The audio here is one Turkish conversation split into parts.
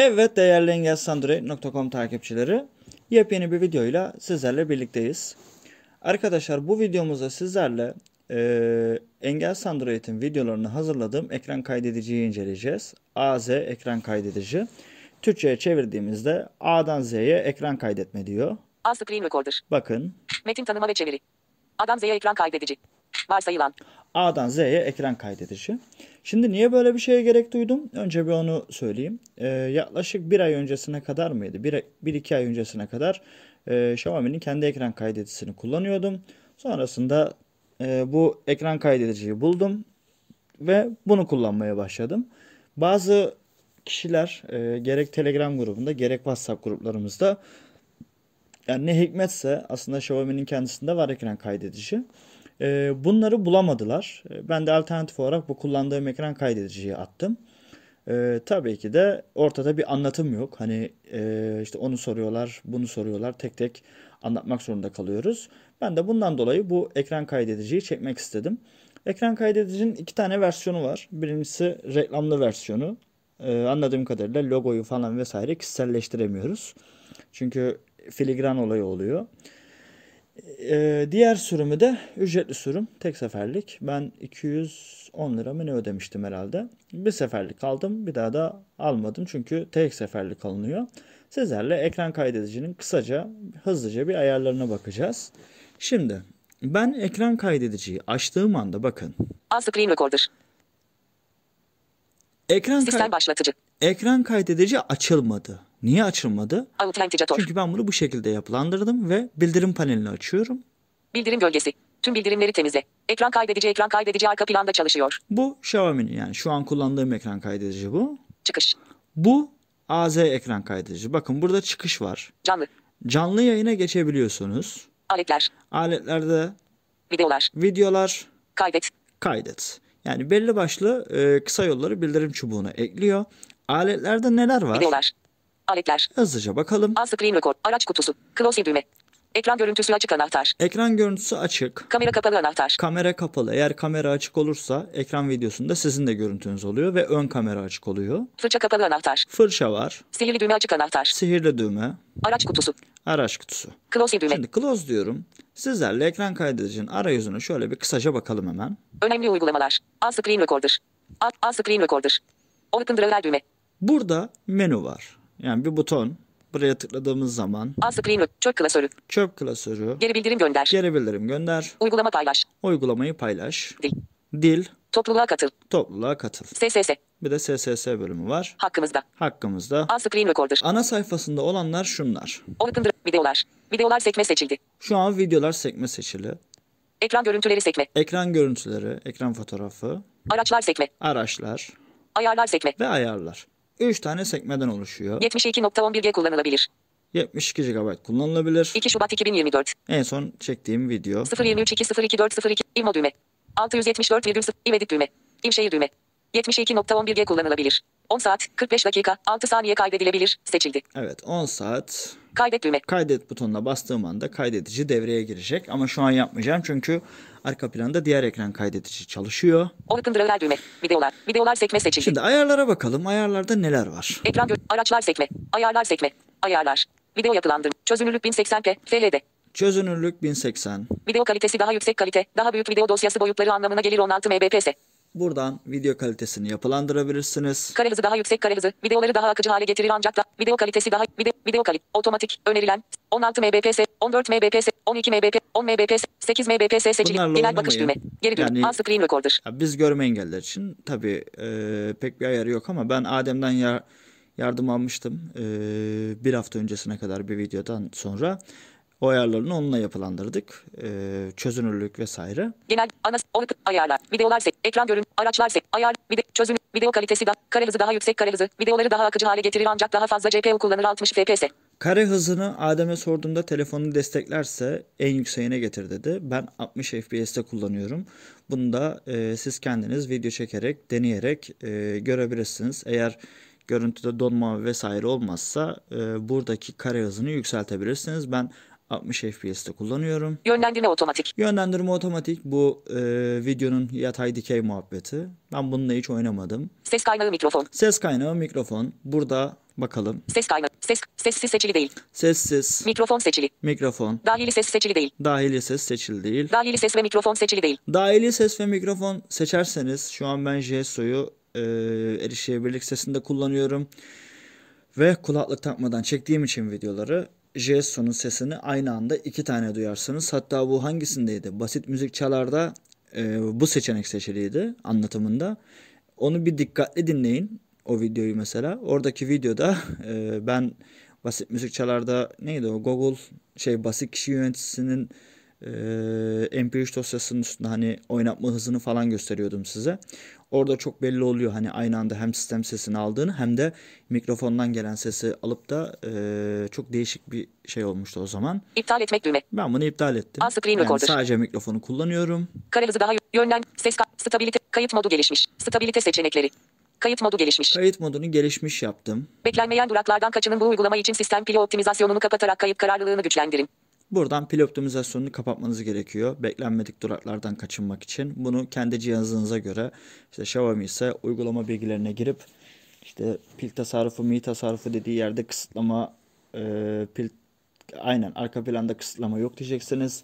Evet değerli engelsandroid.com takipçileri yepyeni bir videoyla sizlerle birlikteyiz. Arkadaşlar bu videomuzda sizlerle e, Engels Android'in videolarını hazırladığım ekran kaydediciyi inceleyeceğiz. AZ ekran kaydedici. Türkçe'ye çevirdiğimizde A'dan Z'ye ekran kaydetme diyor. A screen recorder. Bakın Metin tanıma ve çeviri. A'dan Z'ye ekran kaydedici. Varsayılan. A'dan Z'ye ekran kaydedici. Şimdi niye böyle bir şeye gerek duydum? Önce bir onu söyleyeyim. Ee, yaklaşık bir ay öncesine kadar mıydı? Bir, bir iki ay öncesine kadar e, Xiaomi'nin kendi ekran kaydedicisini kullanıyordum. Sonrasında e, bu ekran kaydediciyi buldum ve bunu kullanmaya başladım. Bazı kişiler e, gerek Telegram grubunda gerek WhatsApp gruplarımızda yani ne hikmetse aslında Xiaomi'nin kendisinde var ekran kaydedici. Ee, bunları bulamadılar. Ee, Ben de alternatif olarak bu kullandığım ekran kaydediciyi attım. Ee, tabii ki de ortada bir anlatım yok. Hani e, işte onu soruyorlar, bunu soruyorlar. Tek tek anlatmak zorunda kalıyoruz. Ben de bundan dolayı bu ekran kaydediciyi çekmek istedim. Ekran kaydedicinin iki tane versiyonu var. Birincisi reklamlı versiyonu. Ee, anladığım kadarıyla logoyu falan vesaire kişiselleştiremiyoruz. Çünkü filigran olayı oluyor. Ee, diğer sürümü de ücretli sürüm. Tek seferlik. Ben 210 lira mı ne ödemiştim herhalde. Bir seferlik aldım. Bir daha da almadım. Çünkü tek seferlik alınıyor. Sizlerle ekran kaydedicinin kısaca, hızlıca bir ayarlarına bakacağız. Şimdi ben ekran kaydediciyi açtığım anda bakın. A screen recorder. Ekran, Sistem kay- başlatıcı. ekran kaydedici açılmadı. Niye açılmadı? Çünkü ben bunu bu şekilde yapılandırdım ve bildirim panelini açıyorum. Bildirim gölgesi. Tüm bildirimleri temizle. Ekran kaydedici ekran kaydedici arka planda çalışıyor. Bu Xiaomi'nin yani şu an kullandığım ekran kaydedici bu. Çıkış. Bu AZ ekran kaydedici. Bakın burada çıkış var. Canlı. Canlı yayına geçebiliyorsunuz. Aletler. Aletlerde Videolar. videolar Kaydet. kaydet. Yani belli başlı e, kısa yolları bildirim çubuğuna ekliyor. Aletlerde neler var? Videolar. Aletler. Hızlıca bakalım. A screen record. Araç kutusu. Close düğme. Ekran görüntüsü açık anahtar. Ekran görüntüsü açık. Kamera kapalı anahtar. Kamera kapalı. Eğer kamera açık olursa ekran videosunda sizin de görüntünüz oluyor ve ön kamera açık oluyor. Fırça kapalı anahtar. Fırça var. Sihirli düğme açık anahtar. Sihirli düğme. Araç kutusu. Araç kutusu. Close düğme. Şimdi close diyorum. Sizlerle ekran kaydedicinin arayüzüne şöyle bir kısaca bakalım hemen. Önemli uygulamalar. A screen recorder. A screen recorder. Open driver düğme. Burada menü var. Yani bir buton. Buraya tıkladığımız zaman A screen re- çöp klasörü. çöp klasörü, Geri bildirim gönder. geri bildirim gönder, Uygulama paylaş. uygulamayı paylaş, Dil. dil, Topluluğa katıl. topluluğa katıl. SSS. Bir de SSS bölümü var. Hakkımızda. Hakkımızda. A screen recorder. Ana sayfasında olanlar şunlar. Open. Videolar. Videolar sekme seçildi. Şu an videolar sekme seçili. Ekran görüntüleri sekme. Ekran görüntüleri, ekran fotoğrafı, Araçlar sekme. araçlar Ayarlar sekme. ve ayarlar. 3 tane sekmeden oluşuyor. 72.11G kullanılabilir. 72 GB kullanılabilir. 2 Şubat 2024. En son çektiğim video. 023 202 İmo düğme. 674,0 İvedit düğme. İmşehir düğme. 72.11G kullanılabilir. 10 saat 45 dakika 6 saniye kaydedilebilir. Seçildi. Evet 10 saat Kaydet düğme. kaydet butonuna bastığım anda kaydedici devreye girecek. Ama şu an yapmayacağım çünkü arka planda diğer ekran kaydedici çalışıyor. Open driver düğme. Videolar. Videolar sekme seçildi. Şimdi ayarlara bakalım. Ayarlarda neler var? Ekran gö- araçlar sekme. Ayarlar sekme. Ayarlar. Video yapılandırma. Çözünürlük 1080p. FLD. Çözünürlük 1080. Video kalitesi daha yüksek kalite. Daha büyük video dosyası boyutları anlamına gelir 16 mbps. Buradan video kalitesini yapılandırabilirsiniz. Kare hızı daha yüksek kare hızı. Videoları daha akıcı hale getirir ancak da video kalitesi daha video video kalite otomatik önerilen 16 mbps, 14 mbps, 12 mbps, 10 mbps, 8 mbps seçili. Bunlarla Genel bakış düğme. Geri dön. Yani- screen recorder. Biz görme engeller için tabii e, pek bir ayarı yok ama ben Adem'den ya- yardım almıştım. E, bir hafta öncesine kadar bir videodan sonra o ayarlarını onunla yapılandırdık. E, çözünürlük vesaire. Genel ana open ayarlar. Videolar sek. Ekran görün. Araçlar sek. Ayar. Video çözünür. Video kalitesi da kare hızı daha yüksek kare hızı. Videoları daha akıcı hale getirir ancak daha fazla CPU kullanır 60 fps. Kare hızını Adem'e sorduğumda telefonu desteklerse en yükseğine getir dedi. Ben 60 FPS'te kullanıyorum. Bunu da e, siz kendiniz video çekerek, deneyerek e, görebilirsiniz. Eğer görüntüde donma vesaire olmazsa e, buradaki kare hızını yükseltebilirsiniz. Ben 60 FPS'te kullanıyorum. Yönlendirme otomatik. Yönlendirme otomatik bu e, videonun yatay dikey muhabbeti. Ben bununla hiç oynamadım. Ses kaynağı mikrofon. Ses kaynağı mikrofon. Burada Bakalım. Ses kaynağı. Ses. Sessiz seçili değil. Sessiz. Mikrofon seçili. Mikrofon. Dahili ses seçili değil. Dahili ses seçili değil. Dahili ses ve mikrofon seçili değil. Dahili ses ve mikrofon seçerseniz şu an ben JSO'yu e, erişebilirlik sesinde kullanıyorum. Ve kulaklık takmadan çektiğim için videoları JSO'nun sesini aynı anda iki tane duyarsınız. Hatta bu hangisindeydi? Basit müzik çalarda e, bu seçenek seçiliydi anlatımında. Onu bir dikkatli dinleyin o videoyu mesela. Oradaki videoda e, ben basit müzik çalarda neydi o Google şey basit kişi yöneticisinin e, MP3 dosyasının üstünde hani oynatma hızını falan gösteriyordum size. Orada çok belli oluyor hani aynı anda hem sistem sesini aldığını hem de mikrofondan gelen sesi alıp da e, çok değişik bir şey olmuştu o zaman. İptal etmek düğme. Ben bunu iptal ettim. Screen yani recorder. sadece mikrofonu kullanıyorum. Kare hızı daha yönlen. Ses stabilite. Kayıt modu gelişmiş. Stabilite seçenekleri. Kayıt modu gelişmiş. Kayıt modunu gelişmiş yaptım. Beklenmeyen duraklardan kaçının bu uygulama için sistem pili optimizasyonunu kapatarak kayıt kararlılığını güçlendirin. Buradan pil optimizasyonunu kapatmanız gerekiyor. Beklenmedik duraklardan kaçınmak için. Bunu kendi cihazınıza göre işte Xiaomi ise uygulama bilgilerine girip işte pil tasarrufu, mi tasarrufu dediği yerde kısıtlama e, pil aynen arka planda kısıtlama yok diyeceksiniz.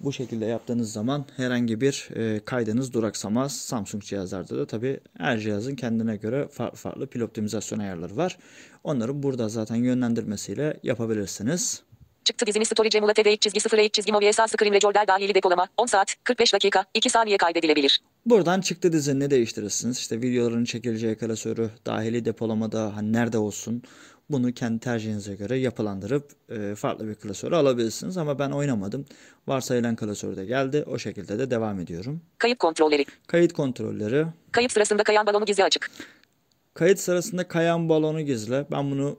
Bu şekilde yaptığınız zaman herhangi bir e, kaydınız duraksamaz. Samsung cihazlarda da tabii her cihazın kendine göre farklı farklı pil optimizasyon ayarları var. Onları burada zaten yönlendirmesiyle yapabilirsiniz. Çıktı dizini Storage Emula TDX çizgi 0 çizgi Movi SA Screen Recorder dahili depolama 10 saat 45 dakika 2 saniye kaydedilebilir. Buradan çıktı dizinini değiştirirsiniz. İşte videoların çekileceği klasörü dahili depolamada hani nerede olsun bunu kendi tercihinize göre yapılandırıp e, farklı bir klasörü alabilirsiniz. Ama ben oynamadım. Varsayılan klasörde geldi. O şekilde de devam ediyorum. Kayıp kontrolleri. Kayıt kontrolleri. Kayıp sırasında kayan balonu gizli açık. Kayıt sırasında kayan balonu gizle. Ben bunu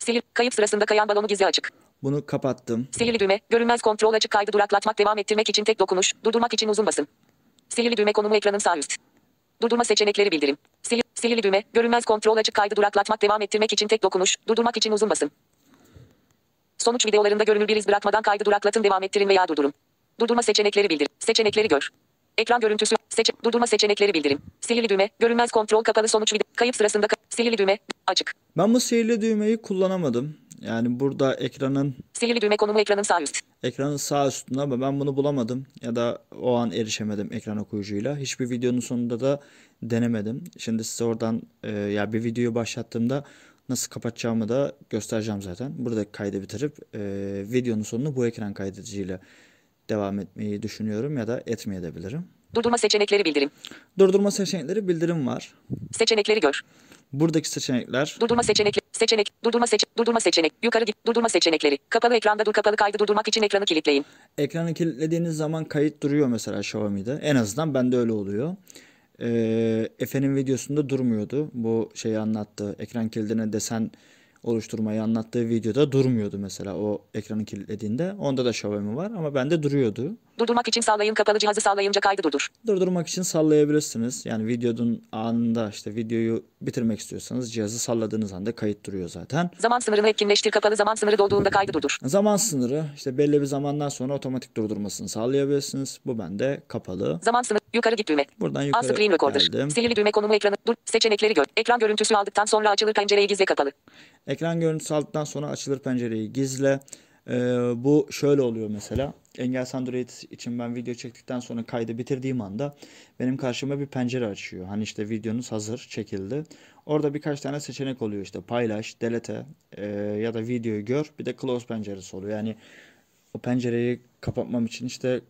Silir. Kayıp sırasında kayan balonu gizli açık. bunu kapattım. Sihirli düğme. Görünmez kontrol açık kaydı duraklatmak devam ettirmek için tek dokunuş. Durdurmak için uzun basın. Sihirli düğme konumu ekranın sağ üst. Durdurma seçenekleri bildirim. Sihir, sihirli düğme. Görünmez kontrol açık kaydı duraklatmak devam ettirmek için tek dokunuş. Durdurmak için uzun basın. Sonuç videolarında görünür bir iz bırakmadan kaydı duraklatın devam ettirin veya durdurun. Durdurma seçenekleri bildirim. Seçenekleri gör. Ekran görüntüsü. Seç durdurma seçenekleri bildirim. Sihirli düğme. Görünmez kontrol kapalı sonuç video. Kayıp sırasında ka- sihirli düğme. Açık. Ben bu sihirli düğmeyi kullanamadım. Yani burada ekranın Sihirli düğme konumu ekranın sağ üst. ekranın sağ üstünde ama ben bunu bulamadım ya da o an erişemedim ekran okuyucuyla. Hiçbir videonun sonunda da denemedim. Şimdi size oradan e, ya bir videoyu başlattığımda nasıl kapatacağımı da göstereceğim zaten. Burada kaydı bitirip e, videonun sonunu bu ekran kaydediciyle devam etmeyi düşünüyorum ya da etmeyebilirim. Durdurma seçenekleri bildirim. Durdurma seçenekleri bildirim var. Seçenekleri gör. Buradaki seçenekler Durdurma seçenekleri. Seçenek. Durdurma seç. Durdurma seçenek. Yukarı git. Durdurma seçenekleri. Kapalı ekranda dur kapalı kaydı durdurmak için ekranı kilitleyin. Ekranı kilitlediğiniz zaman kayıt duruyor mesela Xiaomi'de. En azından bende öyle oluyor. Ee, Efe'nin videosunda durmuyordu. Bu şeyi anlattı. Ekran kilidine desen oluşturmayı anlattığı videoda durmuyordu mesela o ekranı kilitlediğinde. Onda da Xiaomi var ama bende duruyordu. Durdurmak için sağlayın kapalı cihazı sağlayınca kaydı durdur. Durdurmak için sallayabilirsiniz. Yani videonun anında işte videoyu bitirmek istiyorsanız cihazı salladığınız anda kayıt duruyor zaten. Zaman sınırını etkinleştir kapalı zaman sınırı dolduğunda kaydı durdur. Zaman sınırı işte belli bir zamandan sonra otomatik durdurmasını sağlayabilirsiniz. Bu bende kapalı. Zaman sınırı yukarı git düğme. Buradan A yukarı screen recorder. geldim. Sihirli düğme konumu ekranı. Dur. Seçenekleri gör. Ekran görüntüsü aldıktan sonra açılır pencereyi gizle kapalı. Ekran görüntüsü aldıktan sonra açılır pencereyi gizle. Ee, bu şöyle oluyor mesela. Engelsiz Android için ben video çektikten sonra kaydı bitirdiğim anda benim karşıma bir pencere açıyor. Hani işte videonuz hazır çekildi. Orada birkaç tane seçenek oluyor işte paylaş, delete e, ya da videoyu gör. Bir de close penceresi oluyor. Yani o pencereyi kapatmam için işte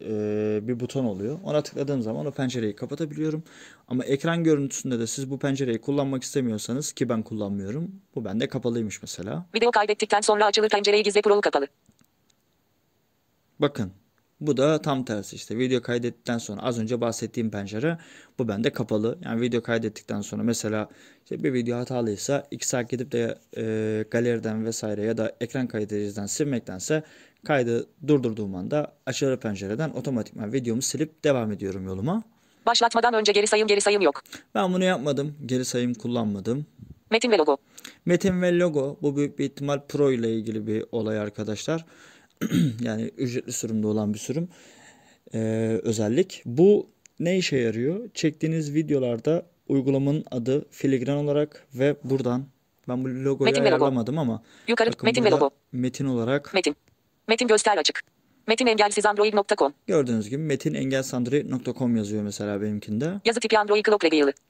e, bir buton oluyor. Ona tıkladığım zaman o pencereyi kapatabiliyorum. Ama ekran görüntüsünde de siz bu pencereyi kullanmak istemiyorsanız ki ben kullanmıyorum. Bu bende kapalıymış mesela. Video kaydettikten sonra açılır pencereyi gizle kurulu kapalı. Bakın bu da tam tersi işte video kaydettikten sonra az önce bahsettiğim pencere bu bende kapalı. Yani video kaydettikten sonra mesela işte bir video hatalıysa 2 saat gidip de e, galeriden vesaire ya da ekran kaydediciden silmektense kaydı durdurduğum anda açılır pencereden otomatikman videomu silip devam ediyorum yoluma. Başlatmadan önce geri sayım geri sayım yok. Ben bunu yapmadım. Geri sayım kullanmadım. Metin ve logo. Metin ve logo bu büyük bir ihtimal Pro ile ilgili bir olay arkadaşlar. yani ücretli sürümde olan bir sürüm ee, özellik. Bu ne işe yarıyor? Çektiğiniz videolarda uygulamanın adı Filigran olarak ve buradan ben bu logoyu Metin ve logo. ayarlamadım ama Yukarı bakın metin ve logo. metin olarak Metin. Metin göster açık. Metin engelsiz android.com. gördüğünüz gibi metinengelsandroid.com yazıyor mesela benimkinde. Yazı tipi Android Clock.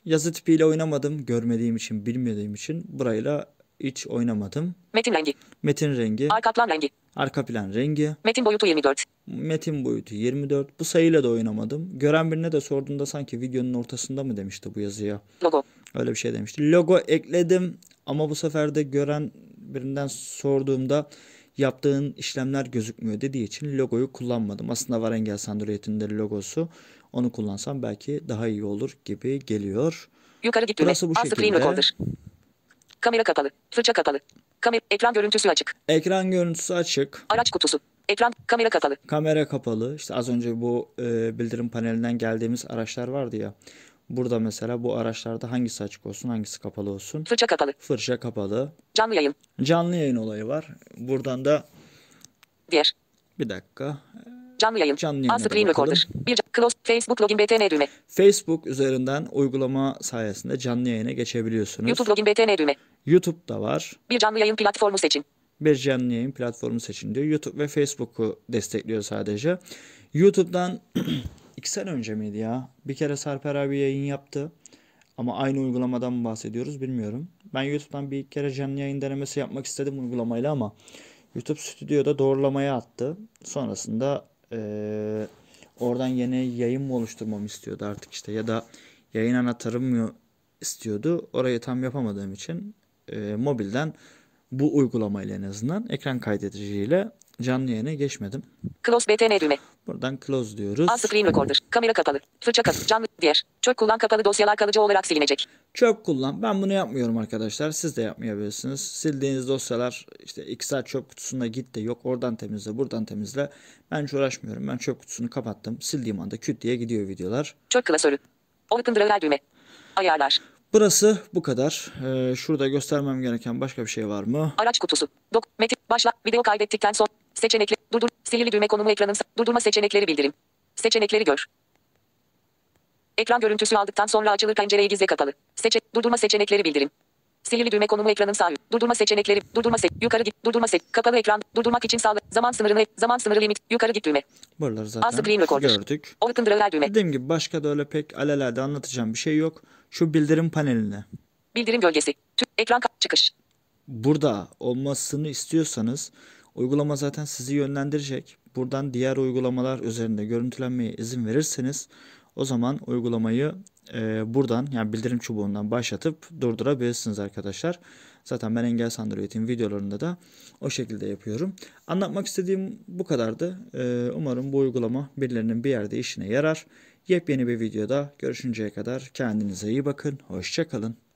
Yazı tipiyle oynamadım. Görmediğim için, bilmediğim için burayla hiç oynamadım. Metin rengi. Metin rengi, Arka plan rengi. arka plan rengi, Metin boyutu 24. metin boyutu 24. Bu sayıyla da oynamadım. Gören birine de sorduğunda sanki videonun ortasında mı demişti bu yazıya. Logo. Öyle bir şey demişti. Logo ekledim ama bu sefer de gören birinden sorduğumda yaptığın işlemler gözükmüyor dediği için logoyu kullanmadım. Aslında var Engel Android'in de logosu. Onu kullansam belki daha iyi olur gibi geliyor. Yukarı git düğme. Burası bu şekilde. Kamera kapalı. Fırça kapalı. Kamera, ekran görüntüsü açık. Ekran görüntüsü açık. Araç kutusu. Ekran, kamera kapalı. Kamera kapalı. İşte az önce bu e, bildirim panelinden geldiğimiz araçlar vardı ya. Burada mesela bu araçlarda hangisi açık olsun, hangisi kapalı olsun. Fırça kapalı. Fırça kapalı. Canlı yayın. Canlı yayın olayı var. Buradan da Diğer. bir dakika. Canlı yayın. Canlı A yayına da screen recorder. Bir close Facebook login btn düğme. Facebook üzerinden uygulama sayesinde canlı yayına geçebiliyorsunuz. YouTube login btn düğme. YouTube'da var. Bir canlı yayın platformu seçin. Bir canlı yayın platformu seçin diyor. YouTube ve Facebook'u destekliyor sadece. YouTube'dan iki sene önce miydi ya? Bir kere Sarper abi yayın yaptı. Ama aynı uygulamadan mı bahsediyoruz bilmiyorum. Ben YouTube'dan bir kere canlı yayın denemesi yapmak istedim uygulamayla ama YouTube Stüdyo'da doğrulamaya attı. Sonrasında eee, oradan yeni yayın mı oluşturmamı istiyordu artık işte ya da yayın anahtarım mı istiyordu. Orayı tam yapamadığım için eee, mobilden bu uygulamayla en azından ekran kaydediciyle canlı yayına geçmedim. Close btn düğme. Buradan close diyoruz. A screen recorder. Kamera kapalı. Fırça kapalı. Canlı. Diğer. Çök kullan kapalı dosyalar kalıcı olarak silinecek. Çöp kullan. Ben bunu yapmıyorum arkadaşlar. Siz de yapmayabilirsiniz. Sildiğiniz dosyalar işte iki saat çöp kutusuna git de yok oradan temizle buradan temizle. Ben hiç uğraşmıyorum. Ben çöp kutusunu kapattım. Sildiğim anda küt diye gidiyor videolar. Çök klasörü. Open Drawer düğme. Ayarlar. Burası bu kadar. Ee, şurada göstermem gereken başka bir şey var mı? Araç kutusu. Dok, metin, başla, video kaydettikten sonra seçenekli, durdur, sihirli düğme konumu ekranın, sa- durdurma seçenekleri bildirim. Seçenekleri gör. Ekran görüntüsü aldıktan sonra açılır pencereyi gizle kapalı. Seçe, durdurma seçenekleri bildirim. Sihirli düğme konumu ekranın sağ. Durdurma seçenekleri, durdurma se yukarı git, durdurma se kapalı ekran, durdurmak için sağlı, zaman sınırını, zaman sınırı limit, yukarı git düğme. Buraları screen zaten gördük. Open Drawer düğme. Dediğim gibi başka da öyle pek alelade anlatacağım bir şey yok. Şu bildirim paneline Bildirim gölgesi. Ekran çıkış. burada olmasını istiyorsanız uygulama zaten sizi yönlendirecek. Buradan diğer uygulamalar üzerinde görüntülenmeye izin verirseniz o zaman uygulamayı e, buradan yani bildirim çubuğundan başlatıp durdurabilirsiniz arkadaşlar. Zaten ben Engel Android'in videolarında da o şekilde yapıyorum. Anlatmak istediğim bu kadardı. E, umarım bu uygulama birilerinin bir yerde işine yarar. Yepyeni bir videoda görüşünceye kadar kendinize iyi bakın. Hoşçakalın.